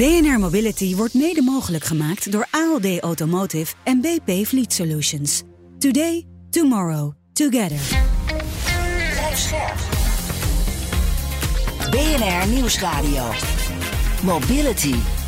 BNR Mobility wordt mede mogelijk gemaakt door ALD Automotive en BP Fleet Solutions. Today, tomorrow, together. BNR Nieuwsradio. Mobility.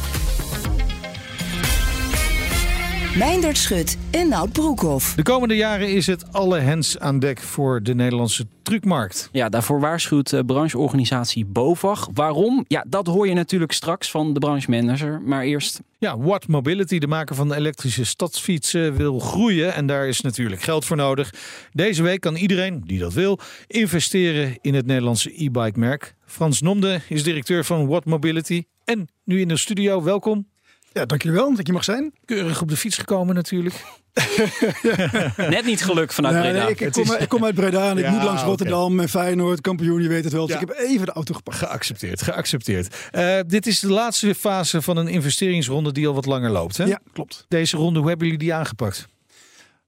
Meindert Schut en Nout Broekhoff. De komende jaren is het alle hens aan dek voor de Nederlandse truckmarkt. Ja, daarvoor waarschuwt eh, brancheorganisatie BOVAG. Waarom? Ja, dat hoor je natuurlijk straks van de branchemanager. Maar eerst... Ja, Watt Mobility, de maker van de elektrische stadsfietsen, wil groeien. En daar is natuurlijk geld voor nodig. Deze week kan iedereen die dat wil investeren in het Nederlandse e-bike merk. Frans Nomde is directeur van Watt Mobility. En nu in de studio, welkom. Ja, dankjewel dat ik je mag zijn. Keurig op de fiets gekomen natuurlijk. Net niet geluk vanuit Nee, Breda. nee, ik, kom, is- ik kom uit Breda en ik Ja, moet langs. Rotterdam en Feyenoord, kampioen, je weet het wel. Dus Ja. ik heb even de auto gepakt. Geaccepteerd, geaccepteerd. Eh, dit is de laatste fase van een investeringsronde die al wat langer loopt. Hè? Ja, klopt. Deze ronde, hoe hebben jullie die aangepakt?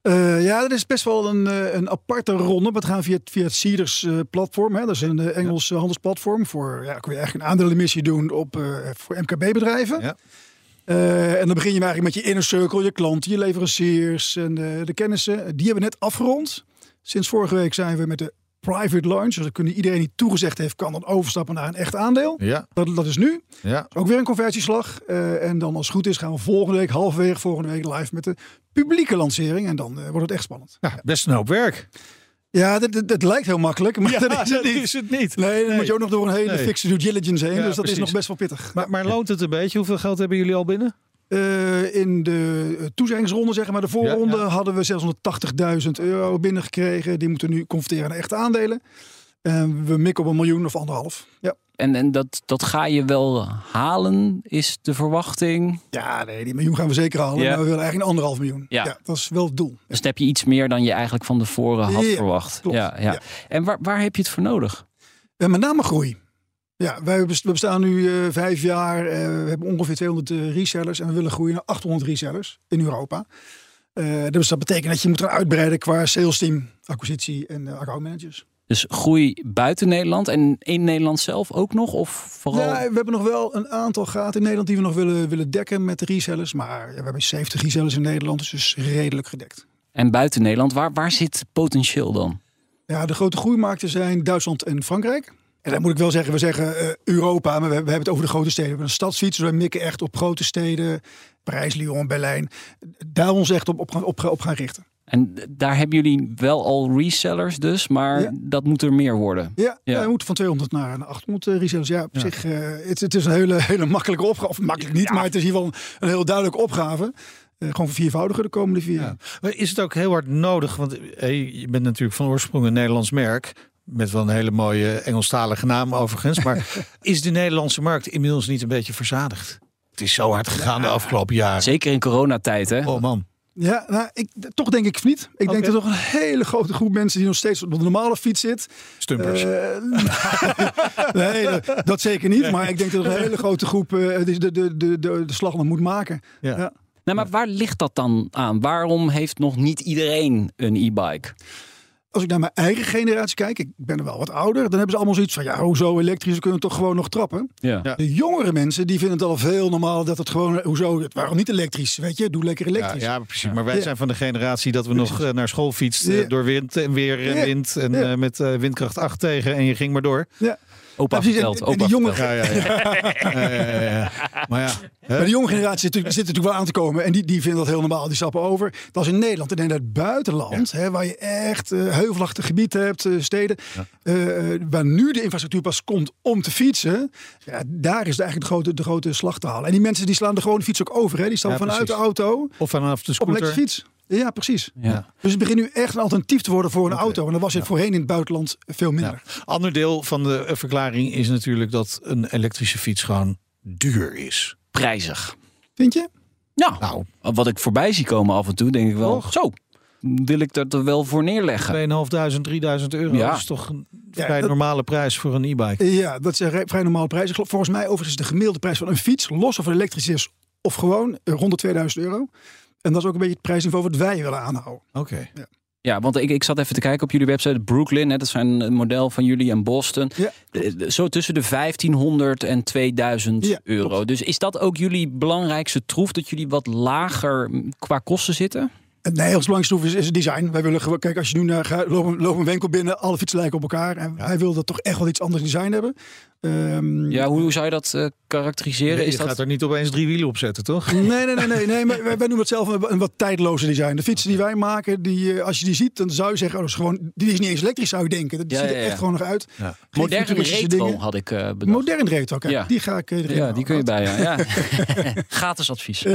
Eh, ja, dat is best wel een, eh, een aparte ronde. We gaan via, het- via het Cedars eh, platform. Hè. Dat is een eh, Engels handelsplatform. Voor, ja, kun je eigenlijk een aandelenmissie doen op, eh, voor MKB-bedrijven. Ja. Eh, en dan begin je eigenlijk met je inner circle, je klanten, je leveranciers en eh, de kennissen. Die hebben we net afgerond. Sinds vorige week zijn we met de private launch. Dus dan kunnen iedereen die toegezegd heeft, kan dan overstappen naar een echt aandeel. Ja, Dat, dat is nu. ja. Ook weer een conversieslag. Eh, en dan als het goed is gaan we volgende week, halverwege volgende week live met de publieke lancering. En dan eh, wordt het echt spannend. Nou, best een hoop werk. Ja, dat, lijkt heel makkelijk, maar dat is het niet. is het niet. Nee, dan Nee. moet je ook nog door een hele Nee. fixe due diligence heen. Ja, dus dat precies. is nog best wel pittig. Maar, maar loont het een beetje? Hoeveel geld hebben jullie al binnen? Eh, in de toezeggingsronde, zeg maar, de voorronde, Ja, ja. hadden we 680.000 euro binnengekregen. Die moeten nu converteren naar echte aandelen. En we mikken op een miljoen of anderhalf. Ja, En, en dat, dat ga je wel halen, is de verwachting. ja nee, die miljoen gaan we zeker halen. Ja. Maar we willen eigenlijk een anderhalf miljoen. Ja. dat is wel het doel. Dus dan heb je iets meer dan je eigenlijk van tevoren had Ja, verwacht. klopt. Ja, ja. En waar, waar heb je het voor nodig? En met name groei. Ja, wij bestaan nu eh, vijf jaar. eh, we hebben ongeveer 200 eh, resellers. En we willen groeien naar 800 resellers in Europa. Eh, dus dat betekent dat je moet gaan uitbreiden qua sales team, acquisitie en uh, account managers. Dus groei buiten Nederland en in Nederland zelf ook nog? Of vooral... Ja, we hebben nog wel een aantal gaten in Nederland die we nog willen, willen dekken met de resellers. Maar ja, we hebben 70 resellers in Nederland, dus is redelijk gedekt. En buiten Nederland, waar, waar zit potentieel dan? Ja, de grote groeimarkten zijn Duitsland en Frankrijk. En dan moet ik wel zeggen, we zeggen eh, Europa, maar we, we hebben het over de grote steden. We hebben een stadsfiets, dus wij mikken echt op grote steden. Parijs, Lyon, Berlijn. Daar ons echt op, op, op gaan richten. En daar hebben jullie wel al resellers dus, maar Ja. dat moet er meer worden. Ja, Ja. moeten van 200 naar, naar 800 eh, resellers. Ja, op zich, eh, het, het is een hele, hele makkelijke opgave. Of makkelijk niet, maar het is in ieder geval een, een heel duidelijke opgave. Eh, gewoon verviervoudigen de komende vier jaar. Maar is het ook heel hard nodig? Want hey, je bent natuurlijk van oorsprong een Nederlands merk. Met wel een hele mooie Engelstalige naam overigens. Maar is de Nederlandse markt inmiddels niet een beetje verzadigd? Het is zo hard gegaan de afgelopen jaren. Zeker in coronatijd, hè? Oh man. Ja, nou, ik, toch denk ik niet. Ik denk dat er nog een hele grote groep mensen die nog steeds op de normale fiets zit. Stumpers. Eh, nee, dat, zeker niet. Maar ik denk dat er een hele grote groep eh, de, de, de, de, de, de slag nog moet maken. ja. ja. Nou, maar waar ligt dat dan aan? Waarom heeft nog niet iedereen een e-bike? Als ik naar mijn eigen generatie kijk, ik ben er wel wat ouder, dan hebben ze allemaal zoiets van ja, hoezo elektrisch, we kunnen toch gewoon nog trappen. Ja. Ja. De jongere mensen die vinden het al veel normaal dat het gewoon, hoezo, het waarom niet elektrisch, weet je, doe lekker Ja, elektrisch. ja, precies. Maar wij Ja. zijn van de generatie dat we nog eh, naar school fietsten. Ja. Door wind en weer en Ja. wind. En Ja. eh, met eh, windkracht 8 tegen. En je ging maar door. Ja. Opa Ja, precies. En- vertelt, en die jongen-. Ja, ja, ja. Ja, ja, ja, ja. Maar ja. Maar de jonge generatie zit natuurlijk, zit natuurlijk wel aan te komen. En die, die vinden dat heel normaal. Die stappen over. Dat is in Nederland en in het buitenland. Hè, waar je echt eh, heuvelachtig gebied hebt. eh, steden. eh, waar nu de infrastructuur pas komt om te fietsen. Ja, daar is eigenlijk de grote, de grote slag te halen. En die mensen die slaan de gewone fiets ook over. Hè. Die stappen Ja, vanuit de auto Of vanaf de op een scooter. elektrische fiets. Ja, precies. Ja. Dus het begint nu echt een alternatief te worden voor een auto. En dat was het voorheen in het buitenland veel minder. Ja. Ander deel van de verklaring is natuurlijk dat een elektrische fiets gewoon duur is. Prijzig. Vind je? Ja, Nou, wat ik voorbij zie komen af en toe, denk ik wel. Zo, wil ik dat er wel voor neerleggen. 2.500, 3000 euro. Ja. Is toch een Ja, vrij dat- normale prijs voor een e-bike. Ja, dat is een vrij normale prijs. Ik geloof- Volgens mij overigens de gemiddelde prijs van een fiets, los of het elektrisch is of gewoon, eh, rond de 2000 euro. En dat is ook een beetje het prijsniveau wat wij willen aanhouden. Oké. Ja, want ik, ik zat even te kijken op jullie website. Brooklyn, hè, dat zijn een model van jullie en Boston. Ja. Zo tussen de 1500 en 2000 Ja, euro. klopt. Dus is dat ook jullie belangrijkste troef? Dat jullie wat lager qua kosten zitten? En Nee, ons belangrijkste is, is het design. Wij willen gewoon, kijk, als je nu naar gaat, loop, een- loop een winkel binnen, alle fietsen lijken op elkaar. En wij willen dat toch echt wel iets anders design hebben. Ehm, Ja, hoe, hoe zou je dat eh, karakteriseren? Je Is dat... gaat er niet opeens drie wielen op zetten, toch? Nee, nee, nee, nee, nee maar wij, wij noemen het zelf een, een wat tijdloze design. De fietsen die wij maken, die, eh, als je die ziet, dan zou je zeggen, oh, dat is gewoon, die is niet eens elektrisch, zou je denken. Dat Ja, ziet er ja, ja. echt gewoon nog uit. Ja. Modern retro dingen. had ik eh bedacht. Modern retro, kijk, Ja. die ga ik eh, erin Ja, die kun je bij, ja. ja. Gratis advies.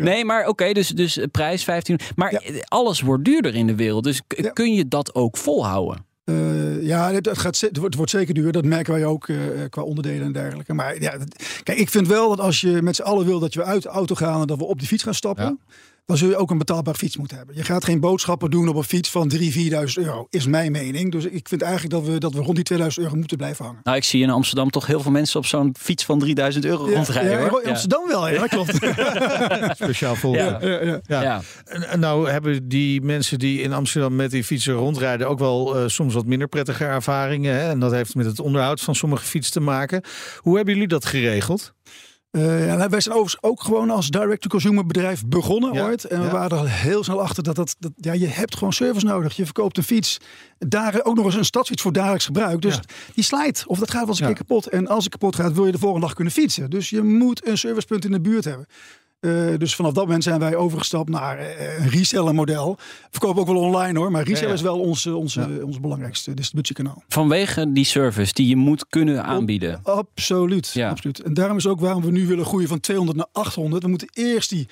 nee, maar oké, dus, dus prijs 15. Maar Ja. alles wordt duurder in de wereld. Dus Ja. kun je dat ook volhouden? Eh, ja, het, het gaat, het, wordt, het wordt zeker duur. Dat merken wij ook eh, qua onderdelen en dergelijke. Maar ja, dat- kijk, ik vind wel dat als je met z'n allen wil dat je uit de auto gaan en dat we op de fiets gaan stappen. Ja. Dan zul je ook een betaalbare fiets moeten hebben. Je gaat geen boodschappen doen op een fiets van 3.000, 4.000 euro. Is mijn mening. Dus ik vind eigenlijk dat we, dat we rond die 2000 euro moeten blijven hangen. Nou, ik zie in Amsterdam toch heel veel mensen op zo'n fiets van 3000 euro rondrijden. ja, hoor. in Amsterdam wel, ja, dat klopt. Speciaal voor. Ja. ja, ja. Ja. Ja. En, en nou hebben die mensen die in Amsterdam met die fietsen rondrijden ook wel eh, soms wat minder prettige ervaringen. Hè? En dat heeft met het onderhoud van sommige fietsen te maken. Hoe hebben jullie dat geregeld? Eh, nou, wij zijn overigens ook gewoon als direct-to-consumer bedrijf begonnen Ja, ooit. En we ja. waren er heel snel achter dat, dat, dat ja, je hebt gewoon service nodig. Je verkoopt een fiets, daar ook nog eens een stadsfiets voor dagelijks gebruik. Dus Ja. die slijt of dat gaat wel eens een keer kapot. En als het kapot gaat, wil je de volgende dag kunnen fietsen. Dus je moet een servicepunt in de buurt hebben. Eh, dus vanaf dat moment zijn wij overgestapt naar eh, een reseller model. Verkopen ook wel online hoor, maar reseller Ja, ja. is wel ons, onze, onze belangrijkste distributiekanaal. Vanwege die service die je moet kunnen aanbieden. Absoluut, Ja. absoluut. En daarom is ook waarom we nu willen groeien van 200 naar 800. We moeten eerst die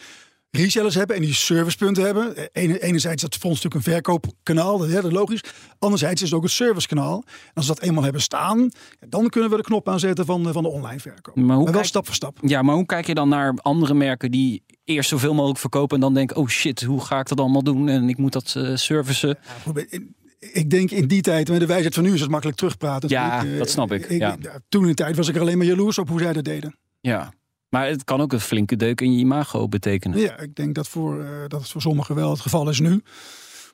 resellers hebben en die servicepunten hebben. Eh, Ene- Enerzijds is dat voor ons natuurlijk een verkoopkanaal, dat, is logisch. Anderzijds is het ook het servicekanaal. En als we dat eenmaal hebben staan, dan kunnen we de knop aanzetten van, eh, van de online verkoop. Maar Maar, hoe wel kijk- stap voor stap. Ja, maar hoe kijk je dan naar andere merken die eerst zoveel mogelijk verkopen en dan denken, oh shit, hoe ga ik dat allemaal doen? En ik moet dat eh, servicen. Ja, Ik denk in die tijd, met de wijsheid van nu is het makkelijk terugpraten. Ja, dat snap ik, ja. Toen in de tijd was ik er alleen maar jaloers op hoe zij dat deden. Ja. Maar het kan ook een flinke deuk in je imago betekenen. Ja, ik denk dat, voor, eh, dat het voor sommigen wel het geval is nu.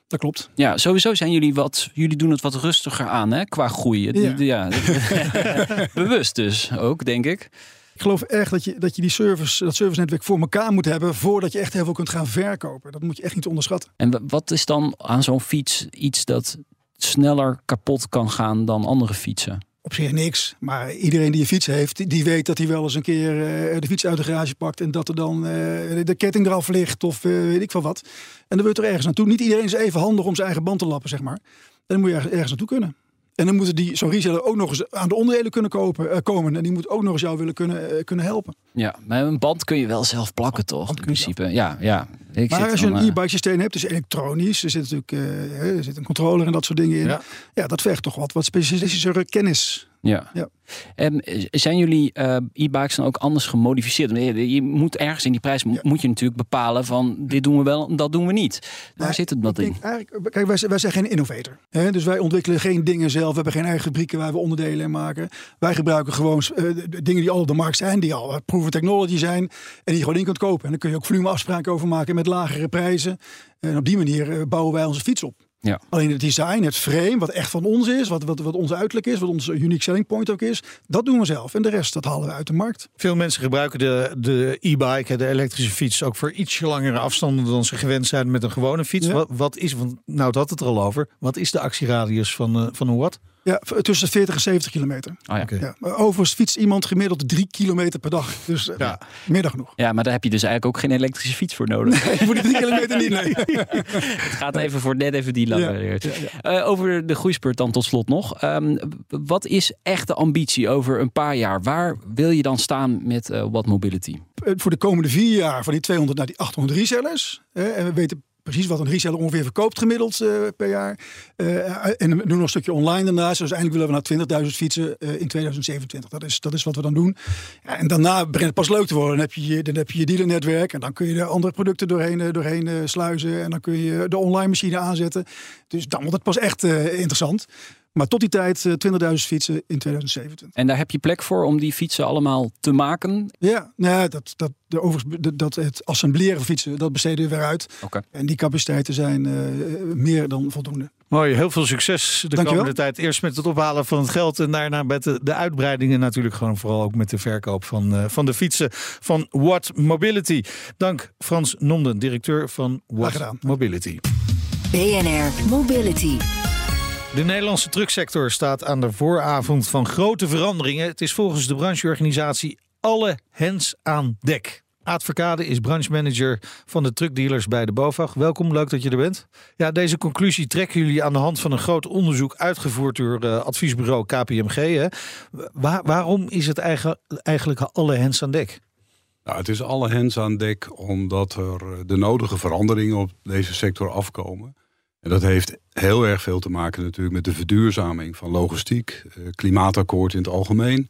Dat klopt. Ja, sowieso zijn jullie wat. Jullie doen het wat rustiger aan, hè? Qua groeien. Ja. Ja. Bewust dus ook, denk ik. Ik geloof echt dat je, dat je die service, dat servicenetwerk voor elkaar moet hebben voordat je echt heel veel kunt gaan verkopen. Dat moet je echt niet onderschatten. En wa- wat is dan aan zo'n fiets iets dat sneller kapot kan gaan dan andere fietsen? Op zich niks, maar iedereen die een fiets heeft, die- weet dat hij wel eens een keer eh, de fiets uit de garage pakt en dat er dan eh, de ketting eraf ligt of eh, weet ik veel wat. En dan je toch ergens naartoe. Niet iedereen is even handig om zijn eigen band te lappen, zeg maar. Dan moet je ergens naartoe kunnen. En dan moeten die zo'n reseller ook nog eens aan de onderdelen kunnen kopen, eh, komen. En die moet ook nog eens jou willen kunnen, eh, kunnen helpen. Ja, maar een band kun je wel zelf plakken, toch? In kun je principe. Ja, ja. Ik Maar zit als je een eh, e-bike systeem hebt, dus elektronisch, er zit natuurlijk eh, er zit een controller en dat soort dingen in. Ja. Ja, dat vergt toch wat, wat specialistischere kennis. Ja. Ja. En zijn jullie eh, e-bikes dan ook anders gemodificeerd? Je, moet ergens in die prijs Ja. moet je natuurlijk bepalen van dit doen we wel, en dat doen we niet. Waar Nou, zit het dat Ik in? eigenlijk, kijk, wij, zijn- wij zijn geen innovator. Hè? Dus wij ontwikkelen geen dingen zelf. We hebben geen eigen fabrieken waar we onderdelen in maken. Wij gebruiken gewoon eh, dingen die al op de markt zijn, die al proven technology zijn. En die je gewoon in kunt kopen. En dan kun je ook volumeafspraken over maken met lagere prijzen. En op die manier eh, bouwen wij onze fiets op. Ja. Alleen het design, het frame, wat echt van ons is, wat, wat, wat ons uiterlijk is, wat onze unique selling point ook is, dat doen we zelf. En de rest, dat halen we uit de markt. Veel mensen gebruiken de, de e-bike, de elektrische fiets, ook voor iets langere afstanden dan ze gewend zijn met een gewone fiets. Ja. Wat, wat is, want nou had het er al over, wat is de actieradius van, eh, van een watt? Ja, tussen 40 en 70 kilometer. Oh, ja. Oké. Ja. Maar overigens fietst iemand gemiddeld drie kilometer per dag. Dus eh, Ja. meer dan genoeg. ja, maar daar heb je dus eigenlijk ook geen elektrische fiets voor nodig. Voor die drie kilometer niet, nee. het gaat even voor net even die lange. Ja, ja, ja. Eh, over de groeispurt dan tot slot nog. Ehm, wat is echt de ambitie over een paar jaar? Waar wil je dan staan met eh What Mobility? Voor de komende vier jaar van die 200 naar die 800 resellers. hè, en we weten precies wat een reseller ongeveer verkoopt gemiddeld uh, per jaar. Uh, en we doen nog een stukje online daarnaast. Dus uiteindelijk willen we naar 20.000 fietsen in 2027. Dat is, dat is wat we dan doen. Ja, en daarna begint het pas leuk te worden. Dan heb je dan heb je, je dealernetwerk en dan kun je er andere producten doorheen, doorheen sluizen. En dan kun je de online machine aanzetten. Dus dan wordt het pas echt interessant. Maar tot die tijd 20.000 fietsen in 2027. En daar heb je plek voor om die fietsen allemaal te maken? Ja, nou, dat, dat, de overigens, dat het assembleren van fietsen, dat besteden we weer uit. Okay. En die capaciteiten zijn uh, meer dan voldoende. Mooi, heel veel succes de komende tijd. Eerst met het ophalen van het geld en daarna met de, de uitbreidingen. Natuurlijk gewoon vooral ook met de verkoop van, uh, van de fietsen van What Mobility. Dank Frans Nonden, directeur van What Mobility. BNR Mobility. De Nederlandse trucksector staat aan de vooravond van grote veranderingen. Het is volgens de brancheorganisatie alle hens aan dek. Aad Verkade is branchemanager van de truckdealers bij de BOVAG. Welkom, leuk dat je er bent. Ja, deze conclusie trekken jullie aan de hand van een groot onderzoek uitgevoerd door uh, adviesbureau KPMG. Hè? waarom is het eigenlijk alle hens aan dek? Nou, het is alle hens aan dek omdat er de nodige veranderingen op deze sector afkomen. En dat heeft heel erg veel te maken natuurlijk met de verduurzaming van logistiek, eh, klimaatakkoord in het algemeen.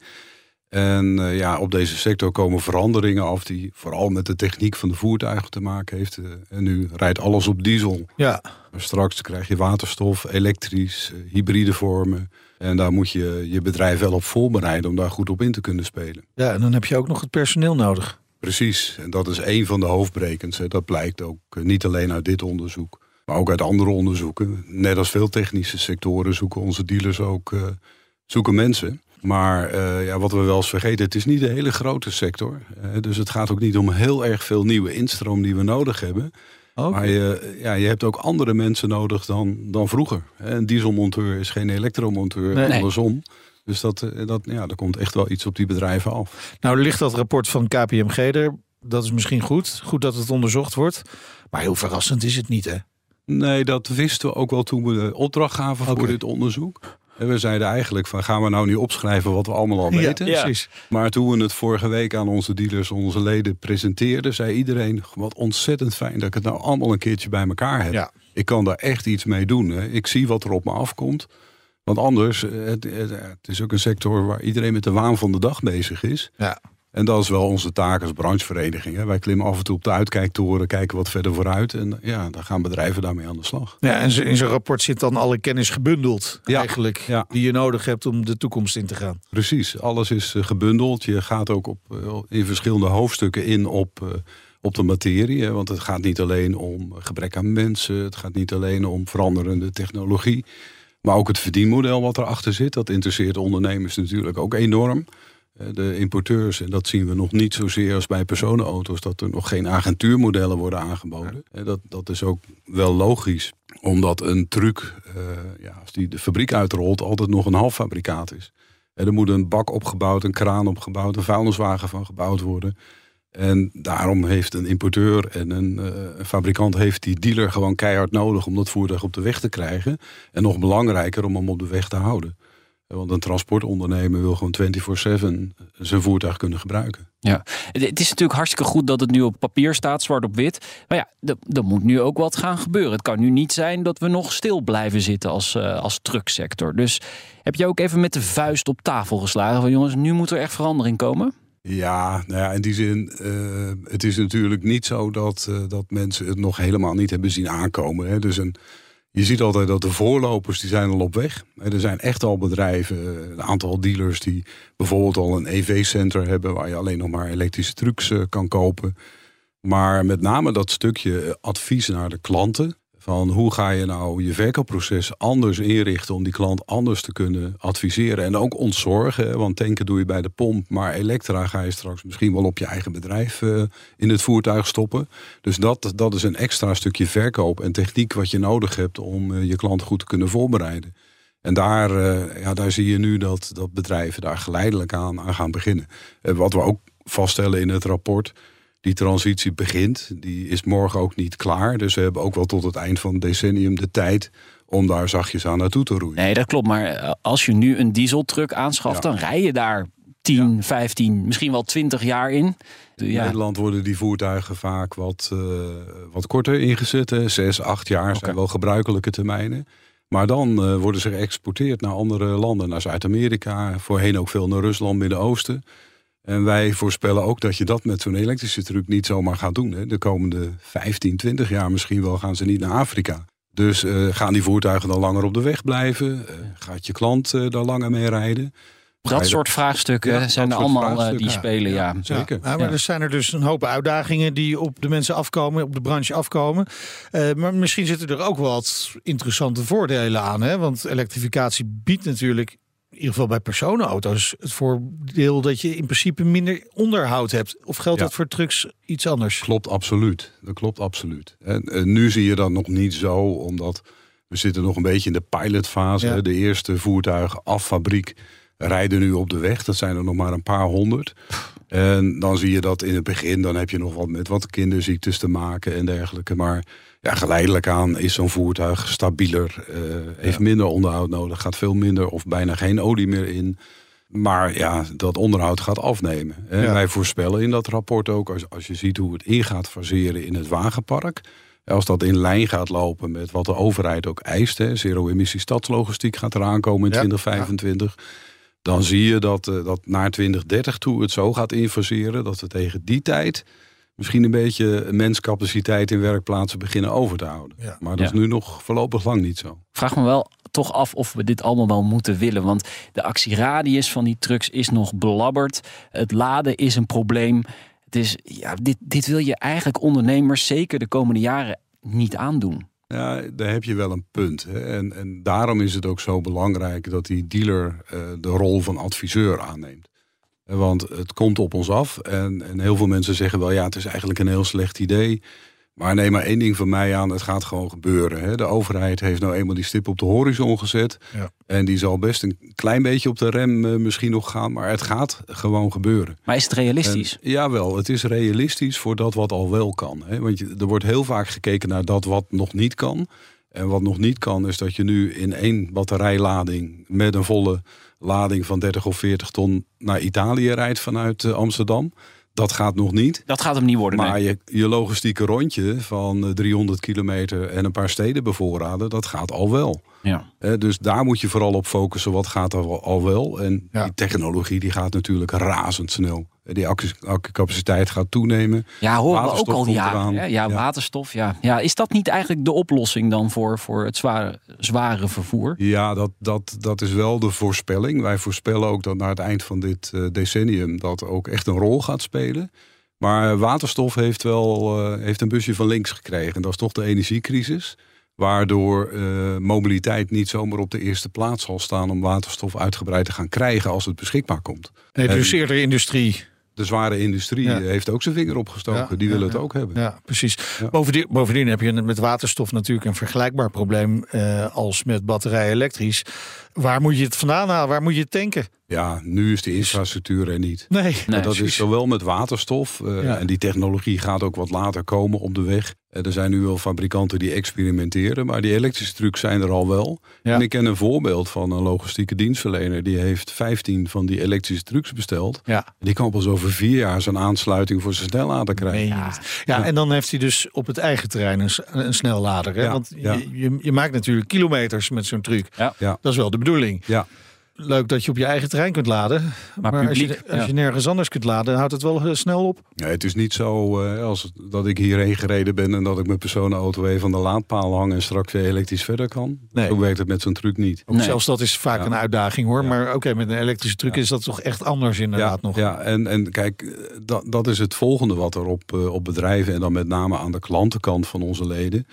En uh, ja, op deze sector komen veranderingen af die vooral met de techniek van de voertuigen te maken heeft. Uh, en nu rijdt alles op diesel. Ja. Maar straks krijg je waterstof, elektrisch, uh, hybride vormen. En daar moet je je bedrijf wel op voorbereiden om daar goed op in te kunnen spelen. Ja, en dan heb je ook nog het personeel nodig. Precies, en dat is een van de hoofdbrekens. Hè. Dat blijkt ook niet alleen uit dit onderzoek. Maar ook uit andere onderzoeken. Net als veel technische sectoren zoeken onze dealers ook uh, zoeken mensen. Maar uh, ja, wat we wel eens vergeten, het is niet een hele grote sector. Uh, dus het gaat ook niet om heel erg veel nieuwe instroom die we nodig hebben. Okay. Maar je, ja, je hebt ook andere mensen nodig dan, dan vroeger. Een dieselmonteur is geen elektromonteur, nee, andersom. Nee. Dus dat, dat, ja, er komt echt wel iets op die bedrijven af. Nou ligt dat rapport van KPMG er. Dat is misschien goed. Goed dat het onderzocht wordt. Maar heel verrassend is het niet, hè? Nee, dat wisten we ook wel toen we de opdracht gaven voor okay. dit onderzoek. En we zeiden eigenlijk van gaan we nou niet opschrijven wat we allemaal al weten. Ja, precies. Maar toen we het vorige week aan onze dealers, onze leden presenteerden, zei iedereen wat ontzettend fijn dat ik het nou allemaal een keertje bij elkaar heb. Ja. Ik kan daar echt iets mee doen. Hè. Ik zie wat er op me afkomt. Want anders, het, het, het, is ook een sector waar iedereen met de waan van de dag bezig is. Ja. En dat is wel onze taak als branchevereniging. Hè. Wij klimmen af en toe op de uitkijktoren, kijken wat verder vooruit. En ja, dan gaan bedrijven daarmee aan de slag. Ja, en in zo'n rapport zit dan alle kennis gebundeld ja, eigenlijk. Ja. Die je nodig hebt om de toekomst in te gaan. Precies, alles is gebundeld. Je gaat ook op, in verschillende hoofdstukken in op, op de materie. Hè. Want het gaat niet alleen om gebrek aan mensen. Het gaat niet alleen om veranderende technologie. Maar ook het verdienmodel wat erachter zit. Dat interesseert ondernemers natuurlijk ook enorm de importeurs, en dat zien we nog niet zozeer als bij personenauto's, dat er nog geen agentuurmodellen worden aangeboden. Ja. Dat, dat is ook wel logisch, omdat een truck, uh, ja, als die de fabriek uitrolt, altijd nog een halffabrikaat is. Er moet een bak opgebouwd, een kraan opgebouwd, een vuilniswagen van gebouwd worden. En daarom heeft een importeur en een, uh, een fabrikant heeft die dealer gewoon keihard nodig om dat voertuig op de weg te krijgen. En nog belangrijker om hem op de weg te houden. Want een transportondernemer wil gewoon 24-7 zijn voertuig kunnen gebruiken. Ja, het is natuurlijk hartstikke goed dat het nu op papier staat, zwart op wit. Maar ja, er moet nu ook wat gaan gebeuren. Het kan nu niet zijn dat we nog stil blijven zitten als, uh, als trucksector. Dus heb je ook even met de vuist op tafel geslagen van jongens, nu moet er echt verandering komen? Ja, nou ja, in die zin, uh, het is natuurlijk niet zo dat, uh, dat mensen het nog helemaal niet hebben zien aankomen. Hè. Dus een je ziet altijd dat de voorlopers die zijn al op weg. Er zijn echt al bedrijven, een aantal dealers die bijvoorbeeld al een EV-center hebben waar je alleen nog maar elektrische trucks kan kopen. Maar met name dat stukje advies naar de klanten. Van hoe ga je nou je verkoopproces anders inrichten om die klant anders te kunnen adviseren. En ook ontzorgen, want tanken doe je bij de pomp. Maar elektra ga je straks misschien wel op je eigen bedrijf uh, in het voertuig stoppen. Dus dat, dat is een extra stukje verkoop en techniek wat je nodig hebt om uh, je klant goed te kunnen voorbereiden. En daar, uh, ja, daar zie je nu dat, dat bedrijven daar geleidelijk aan, aan gaan beginnen. wat we ook vaststellen in het rapport die transitie begint. Die is morgen ook niet klaar. Dus we hebben ook wel tot het eind van het decennium de tijd om daar zachtjes aan naartoe te roeien. Nee, dat klopt. Maar als je nu een dieseltruck aanschaft, ja. dan rij je daar 10, 15, misschien wel 20 jaar in. In Ja, Nederland worden die voertuigen vaak wat, eh, wat korter ingezet. Hè. Zes, acht jaar zijn wel gebruikelijke termijnen. Maar dan eh, worden ze geëxporteerd naar andere landen. Naar Zuid-Amerika, voorheen ook veel naar Rusland, Midden-Oosten. En wij voorspellen ook dat je dat met zo'n elektrische truck niet zomaar gaat doen. Hè. De komende 15, 20 jaar misschien wel gaan ze niet naar Afrika. Dus eh, gaan die voertuigen dan langer op de weg blijven? Eh, gaat je klant eh, daar langer mee rijden? Dat soort vraagstukken Ja, zijn er allemaal die spelen. Ja, Zeker. Ja, maar Ja. er zijn er dus een hoop uitdagingen die op de mensen afkomen, op de branche afkomen. Eh, maar misschien zitten er ook wel wat interessante voordelen aan. Hè? Want elektrificatie biedt natuurlijk, in ieder geval bij personenauto's, het voordeel dat je in principe minder onderhoud hebt. Of geldt Ja. dat voor trucks iets anders? Klopt absoluut. Dat klopt absoluut. En, en nu zie je dat nog niet zo, omdat we zitten nog een beetje in de pilotfase. Ja. De eerste voertuigen af fabriek rijden nu op de weg. Dat zijn er nog maar een paar honderd. En dan zie je dat in het begin, dan heb je nog wat met wat kinderziektes te maken en dergelijke. Maar ja, geleidelijk aan is zo'n voertuig stabieler, eh, heeft minder onderhoud nodig, gaat veel minder of bijna geen olie meer in. Maar ja, dat onderhoud gaat afnemen. En Ja. wij voorspellen in dat rapport ook, als, als je ziet hoe het in gaat faseren in het wagenpark. Als dat in lijn gaat lopen met wat de overheid ook eist, hè, zero-emissie stadslogistiek gaat eraan komen in Ja, 2025. Dan zie je dat, eh, dat naar 2030 toe het zo gaat infaseren dat we tegen die tijd misschien een beetje menscapaciteit in werkplaatsen beginnen over te houden. Ja. Maar dat Ja. is nu nog voorlopig lang niet zo. Vraag me wel toch af of we dit allemaal wel moeten willen. Want de actieradius van die trucks is nog belabberd. Het laden is een probleem. Het is, ja, dit, dit wil je eigenlijk ondernemers zeker de komende jaren niet aandoen. Ja, daar heb je wel een punt. Hè. En, en daarom is het ook zo belangrijk dat die dealer eh, de rol van adviseur aanneemt. Eh, Want het komt op ons af. En, en heel veel mensen zeggen wel, ja, het is eigenlijk een heel slecht idee. Maar neem maar één ding van mij aan, het gaat gewoon gebeuren. Hè. De overheid heeft nou eenmaal die stip op de horizon gezet. Ja. En die zal best een klein beetje op de rem eh, misschien nog gaan. Maar het gaat gewoon gebeuren. Maar is het realistisch? En, jawel, het is realistisch voor dat wat al wel kan. Hè? Want je, er wordt heel vaak gekeken naar dat wat nog niet kan. En wat nog niet kan, is dat je nu in één batterijlading met een volle lading van 30 of 40 ton naar Italië rijdt vanuit eh, Amsterdam. Dat gaat nog niet. dat gaat hem niet worden. Maar nee. je, je logistieke rondje van eh, 300 kilometer en een paar steden bevoorraden, dat gaat al wel. Ja. Hè, dus daar moet je vooral op focussen. Wat gaat er al- al wel? En Ja. die technologie die gaat natuurlijk razendsnel. Die accu- accupaciteit gaat toenemen. Ja, horen we ook al jaren. Ja, Ja. waterstof. Ja. ja, is dat niet eigenlijk de oplossing dan voor, voor het zware, zware vervoer? Ja, dat, dat, dat is wel de voorspelling. Wij voorspellen ook dat naar het eind van dit eh, decennium dat ook echt een rol gaat spelen. Maar waterstof heeft wel eh, heeft een busje van links gekregen. En dat is toch de energiecrisis. Waardoor eh, mobiliteit niet zomaar op de eerste plaats zal staan om waterstof uitgebreid te gaan krijgen als het beschikbaar komt. Nee, dus eerder industrie. De zware industrie Ja. heeft ook zijn vinger opgestoken. Ja, Die willen ja. het ook hebben. Ja, precies. Bovendien, bovendien heb je met waterstof natuurlijk een vergelijkbaar probleem eh, als met batterij elektrisch. Waar moet je het vandaan halen? Waar moet je het tanken? Ja, nu is de infrastructuur er niet. Nee, Nee, dat precies. is zowel met waterstof. eh, Ja. En die technologie gaat ook wat later komen op de weg. Eh, er zijn nu wel fabrikanten die experimenteren. Maar die elektrische trucks zijn er al wel. Ja. En ik ken een voorbeeld van een logistieke dienstverlener. Die heeft 15 van die elektrische trucks besteld. Ja, En die kan pas over vier jaar zijn aansluiting voor zijn snellader krijgen. Ja. Ja, en dan heeft hij dus op het eigen terrein een, een snellader. Hè? Ja, Want ja. Je, je, je maakt natuurlijk kilometers met zo'n truc. Ja. Ja. Dat is wel de bedoeling. Ja, Leuk dat je op je eigen terrein kunt laden. Maar, als, publiek, je, als ja. je nergens anders kunt laden, houdt het wel eh, snel op. Ja, het is niet zo eh, als dat ik hierheen gereden ben en dat ik mijn personenauto even aan de laadpaal hang en straks weer elektrisch verder kan. Nee. Zo werkt het met zo'n truc niet. Ook Nee. Zelfs dat is vaak Ja. een uitdaging hoor. Ja. Maar oké, met een elektrische truc is dat toch echt anders inderdaad ja, nog. Ja, en, en kijk, eh, dat, dat is het volgende wat er op, op bedrijven en dan met name aan de klantenkant van onze leden.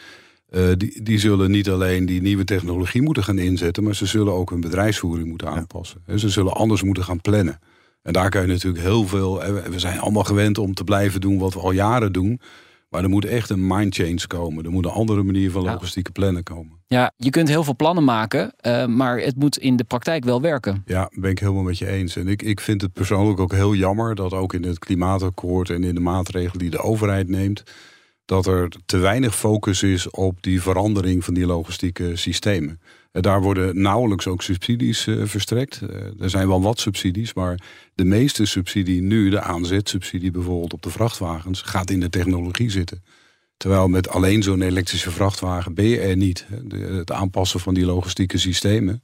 Eh, die, die zullen niet alleen die nieuwe technologie moeten gaan inzetten, maar ze zullen ook hun bedrijfsvoering moeten aanpassen. En Ze zullen anders moeten gaan plannen. En daar kan je natuurlijk heel veel. We zijn allemaal gewend om te blijven doen wat we al jaren doen. Maar er moet echt een mind change komen. Er moet een andere manier van Ja. logistieke plannen komen. Ja, je kunt heel veel plannen maken, eh, maar het moet in de praktijk wel werken. Ja, ben ik helemaal met je eens. En ik, ik vind het persoonlijk ook heel jammer dat ook in het klimaatakkoord en in de maatregelen die de overheid neemt, dat er te weinig focus is op die verandering van die logistieke systemen. En daar worden nauwelijks ook subsidies uh, verstrekt. Uh, er zijn wel wat subsidies, maar de meeste subsidie nu, de aanzetsubsidie bijvoorbeeld op de vrachtwagens, gaat in de technologie zitten. Terwijl met alleen zo'n elektrische vrachtwagen ben je er niet. Het aanpassen van die logistieke systemen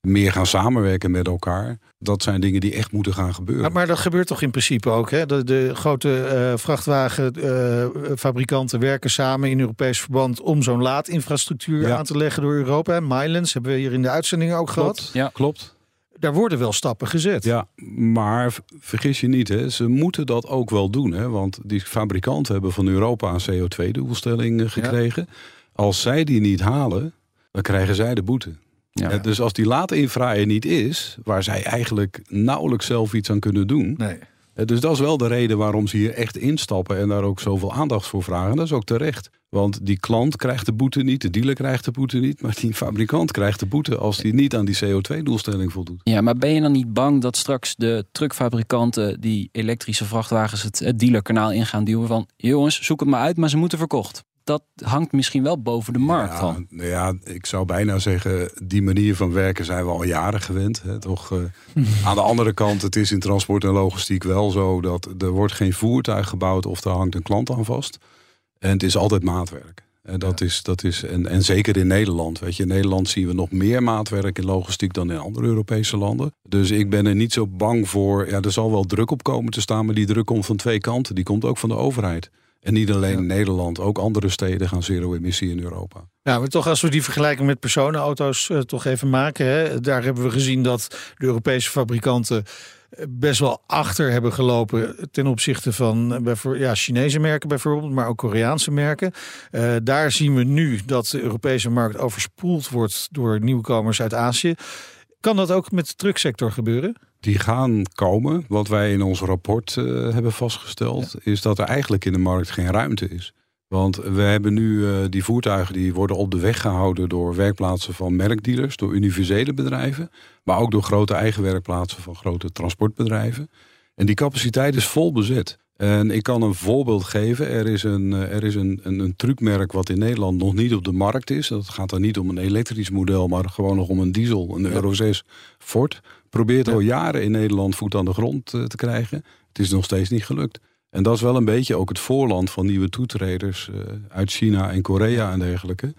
meer gaan samenwerken met elkaar. Dat zijn dingen die echt moeten gaan gebeuren. Maar, maar dat gebeurt toch in principe ook? Hè? De, de grote uh, vrachtwagenfabrikanten werken samen in Europees verband om zo'n laadinfrastructuur aan te leggen door Europa. Milens hebben we hier in de uitzending ook klopt. gehad. Ja, klopt. Daar worden wel stappen gezet. Ja, maar vergis je niet, hè, ze moeten dat ook wel doen. Hè, want die fabrikanten hebben van Europa een CO2-doelstelling gekregen. Als zij die niet halen, dan krijgen zij de boete. Ja. Dus als die laadinfra er niet is, waar zij eigenlijk nauwelijks zelf iets aan kunnen doen. Nee. Dus dat is wel de reden waarom ze hier echt instappen en daar ook zoveel aandacht voor vragen. Dat is ook terecht. Want die klant krijgt de boete niet, de dealer krijgt de boete niet, maar die fabrikant krijgt de boete als die niet aan die CO2-doelstelling voldoet. Ja, maar ben je dan niet bang dat straks de truckfabrikanten die elektrische vrachtwagens het, het dealerkanaal ingaan duwen van jongens, zoek het maar uit, maar ze moeten verkocht? Dat hangt misschien wel boven de markt ja, Nou ja, ik zou bijna zeggen, die manier van werken zijn we al jaren gewend. Hè, toch, uh, aan de andere kant, het is in transport en logistiek wel zo dat er wordt geen voertuig gebouwd of er hangt een klant aan vast. En het is altijd maatwerk. En, dat is, dat is, en, en zeker in Nederland. Weet je, in Nederland zien we nog meer maatwerk in logistiek dan in andere Europese landen. Dus ik ben er niet zo bang voor. Ja, er zal wel druk op komen te staan, maar die druk komt van twee kanten. Die komt ook van de overheid. En niet alleen in Nederland, ook andere steden gaan zero-emissie in Europa. Ja, maar toch als we die vergelijking met personenauto's uh, toch even maken. Hè, daar hebben we gezien dat de Europese fabrikanten eh, best wel achter hebben gelopen ten opzichte van uh, ja, Chinese merken bijvoorbeeld, maar ook Koreaanse merken. Uh, daar zien we nu dat de Europese markt overspoeld wordt door nieuwkomers uit Azië. Kan dat ook met de trucksector gebeuren? Die gaan komen. Wat wij in ons rapport uh, hebben vastgesteld, is dat er eigenlijk in de markt geen ruimte is. Want we hebben nu uh, die voertuigen die worden op de weg gehouden door werkplaatsen van merkdealers, door universele bedrijven, maar ook door grote eigen werkplaatsen van grote transportbedrijven. En die capaciteit is vol bezet. En ik kan een voorbeeld geven. Er is een, er is een, een, een trucmerk wat in Nederland nog niet op de markt is. Dat gaat dan niet om een elektrisch model, maar gewoon nog om een diesel, een Euro 6 Ford. Probeert al jaren in Nederland voet aan de grond te krijgen. Het is nog steeds niet gelukt. En dat is wel een beetje ook het voorland van nieuwe toetreders uh, uit China en Korea en dergelijke.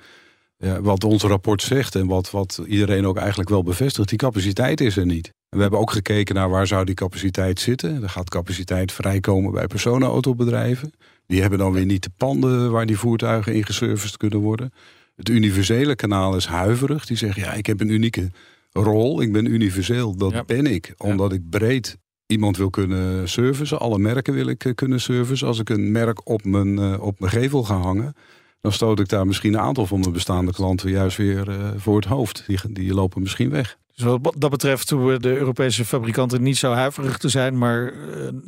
Ja, wat ons rapport zegt en wat, wat iedereen ook eigenlijk wel bevestigt, die capaciteit is er niet. En we hebben ook gekeken naar waar zou die capaciteit zitten. Er gaat capaciteit vrijkomen bij personenautobedrijven. Die hebben dan weer niet de panden waar die voertuigen in geserviced kunnen worden. Het universele kanaal is huiverig. Die zeggen, ja, ik heb een unieke rol. Ik ben universeel, dat ben ik. Omdat ik breed iemand wil kunnen servicen. Alle merken wil ik kunnen servicen. Als ik een merk op mijn, uh, op mijn gevel ga hangen... dan stoot ik daar misschien een aantal van mijn bestaande klanten... juist weer uh, voor het hoofd. Die, die lopen misschien weg. Dus wat dat betreft hoeven de Europese fabrikanten niet zo huiverig te zijn. Maar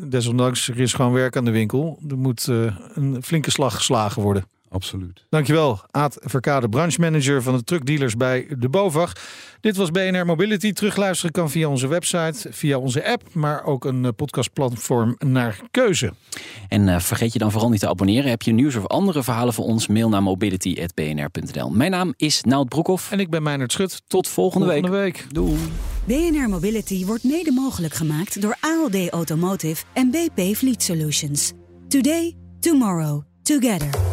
desondanks, er is gewoon werk aan de winkel. Er moet een flinke slag geslagen worden. Absoluut. Dankjewel, Aad Verkade, branchemanager van de truckdealers bij de BOVAG. Dit was BNR Mobility. Terugluisteren kan via onze website, via onze app, maar ook een podcastplatform naar keuze. En uh, vergeet je dan vooral niet te abonneren. Heb je nieuws of andere verhalen voor ons? Mail naar mobility.bnr.nl. Mijn naam is Naald Broekhoff. En ik ben Meijnerd Schut. Tot volgende, volgende week. week. Doei. BNR Mobility wordt mede mogelijk gemaakt door ALD Automotive en BP Fleet Solutions. Today, tomorrow, together.